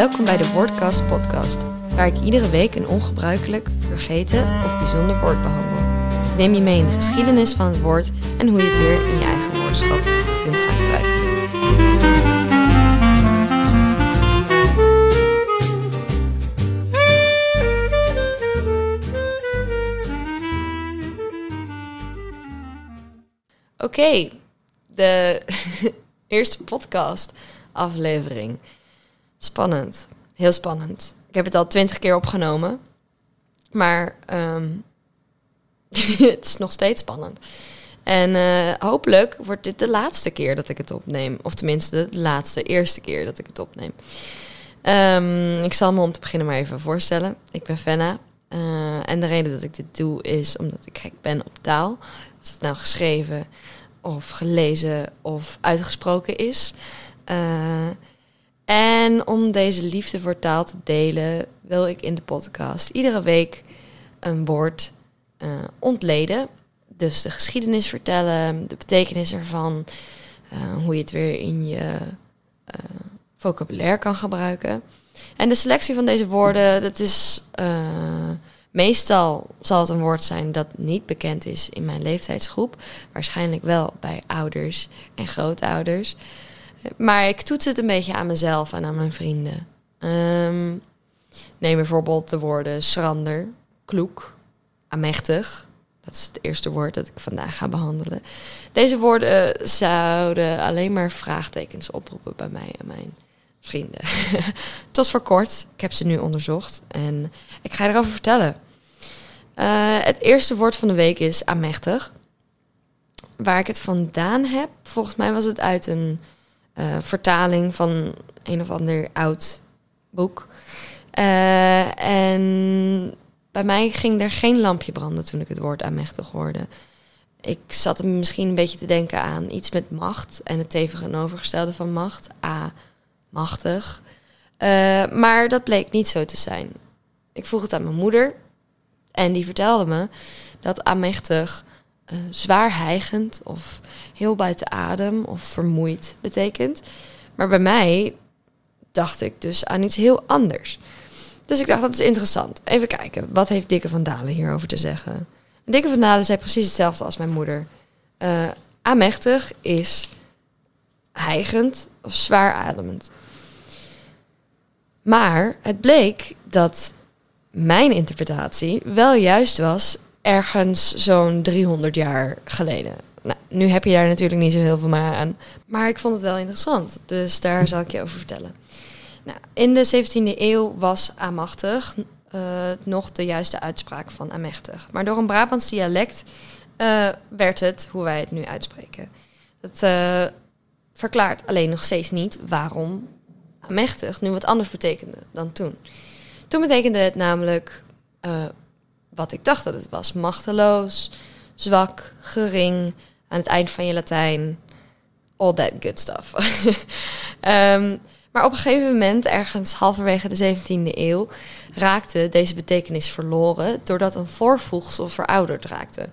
Woordcast podcast, waar ik iedere week een ongebruikelijk, vergeten of bijzonder woord behandel. Neem je mee in de geschiedenis van het woord en hoe je het weer in je eigen woordenschat kunt gaan gebruiken. Oké, de eerste podcast aflevering. Spannend. Heel spannend. Ik heb het al twintig keer opgenomen. Maar ehm, het is nog steeds spannend. En eh, hopelijk wordt dit de laatste keer dat ik het opneem. Of tenminste, de laatste eerste keer dat ik het opneem. Ehm, ik zal me om te beginnen maar even voorstellen. Ik ben Fenna. Uh, en de reden dat ik dit doe is omdat ik gek ben op taal. Of het nou geschreven of gelezen of uitgesproken is. Uh, en om deze liefde voor taal te delen, wil ik in de podcast iedere week een woord uh, ontleden. Dus de geschiedenis vertellen, de betekenis ervan, uh, hoe je het weer in je uh, vocabulaire kan gebruiken. En de selectie van deze woorden, dat is meestal zal het een woord zijn dat niet bekend is in mijn leeftijdsgroep. Waarschijnlijk wel bij ouders en grootouders. Maar ik toets het een beetje aan mezelf en aan mijn vrienden. Um, neem bijvoorbeeld de woorden schrander, kloek, amechtig. Dat is het eerste woord dat ik vandaag ga behandelen. Deze woorden zouden alleen maar vraagtekens oproepen bij mij en mijn vrienden. Tot voor kort. Ik heb ze nu onderzocht en ik ga erover vertellen. Uh, het eerste woord van de week is amechtig. Waar ik het vandaan heb, volgens mij was het uit een uh, vertaling van een of ander oud boek. Uh, en bij mij ging er geen lampje branden toen ik het woord aanmächtig hoorde. Ik zat misschien een beetje te denken aan iets met macht en het tegenovergestelde van macht. A, machtig. Uh, maar dat bleek niet zo te zijn. Ik vroeg het aan mijn moeder en die vertelde me dat aanmächtig uh, zwaar hijgend of heel buiten adem of vermoeid betekent. Maar bij mij dacht ik dus aan iets heel anders. Dus ik dacht, dat is interessant. Even kijken, wat heeft Dikke van Dalen hierover te zeggen? Dikke van Dalen zei precies hetzelfde als mijn moeder. Uh, aanmächtig is hijgend of zwaar ademend. Maar het bleek dat mijn interpretatie wel juist was ergens zo'n 300 jaar geleden. Nou, nu heb je daar natuurlijk niet zo heel veel meer aan. Maar ik vond het wel interessant. Dus daar zal ik je over vertellen. Nou, in de 17e eeuw was amachtig uh, nog de juiste uitspraak van amechtig. Maar door een Brabants dialect uh, werd het hoe wij het nu uitspreken. Dat uh, verklaart alleen nog steeds niet waarom amechtig nu wat anders betekende dan toen. Toen betekende het namelijk wat ik dacht dat het was. Machteloos, zwak, gering, aan het eind van je Latijn. All that good stuff. um, maar op een gegeven moment, ergens halverwege de 17e eeuw, raakte deze betekenis verloren doordat een voorvoegsel verouderd raakte.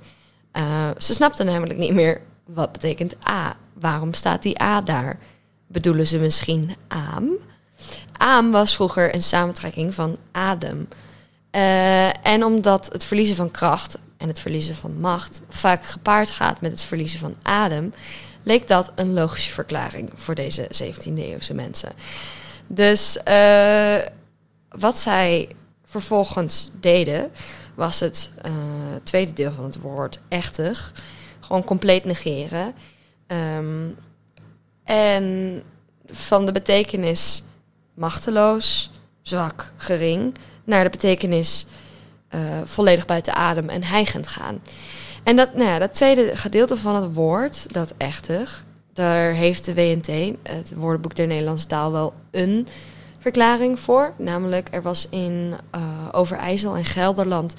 Uh, ze snapten namelijk niet meer wat betekent A. Waarom staat die A daar? Bedoelen ze misschien aam? Aam was vroeger een samentrekking van adem. Uh, en omdat het verliezen van kracht en het verliezen van macht vaak gepaard gaat met het verliezen van adem, leek dat een logische verklaring voor deze 17e eeuwse mensen. Dus uh, wat zij vervolgens deden, was het uh, tweede deel van het woord echtig. Gewoon compleet negeren. Um, en van de betekenis machteloos, zwak, gering, naar de betekenis uh, volledig buiten adem en hijgend gaan. En dat, nou ja, dat tweede gedeelte van het woord, dat echtig, daar heeft de WNT, het woordenboek der Nederlandse taal, wel een verklaring voor. Namelijk, er was in uh, Overijssel en Gelderland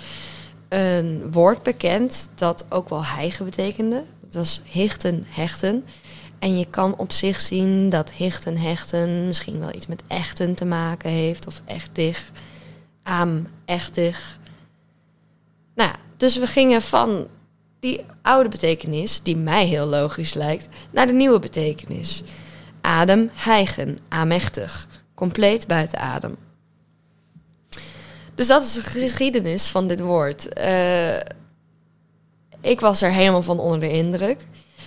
een woord bekend dat ook wel hijgen betekende. Dat was hichten, hechten. En je kan op zich zien dat hichten, hechten misschien wel iets met echten te maken heeft. Of echtig, aam, echtig. Nou dus we gingen van die oude betekenis, die mij heel logisch lijkt, naar de nieuwe betekenis. Adem, hijgen, amechtig, compleet buiten adem. Dus dat is de geschiedenis van dit woord. Eh, ik was er helemaal van onder de indruk.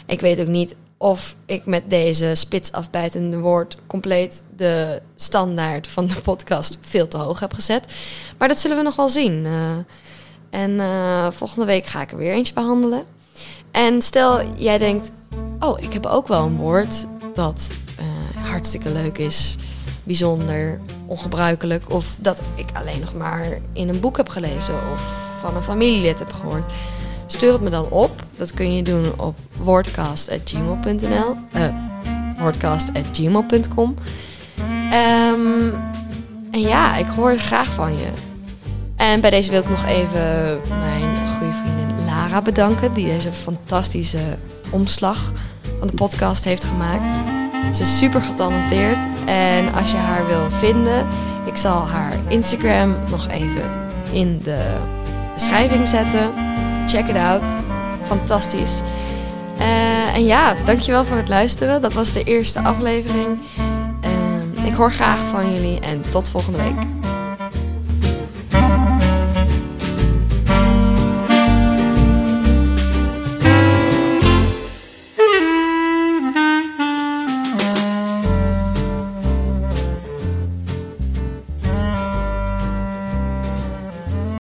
Ik weet ook niet of ik met deze spitsafbijtende woord compleet de standaard van de podcast veel te hoog heb gezet. Maar dat zullen we nog wel zien. Uh, en uh, volgende week ga ik er weer eentje behandelen. En stel jij denkt, oh, ik heb ook wel een woord dat uh, hartstikke leuk is, bijzonder, ongebruikelijk. Of dat ik alleen nog maar in een boek heb gelezen of van een familielid heb gehoord. Stuur het me dan op. Dat kun je doen op wordcast.gmail.nl uh, um, En ja, ik hoor graag van je. En bij deze wil ik nog even mijn goede vriendin Lara bedanken... die deze fantastische omslag van de podcast heeft gemaakt. Ze is super getalenteerd. En als je haar wil vinden... ik zal haar Instagram nog even in de beschrijving zetten check it out. Fantastisch. Uh, en ja, dankjewel voor het luisteren. Dat was de eerste aflevering. Uh, ik hoor graag van jullie en tot volgende week.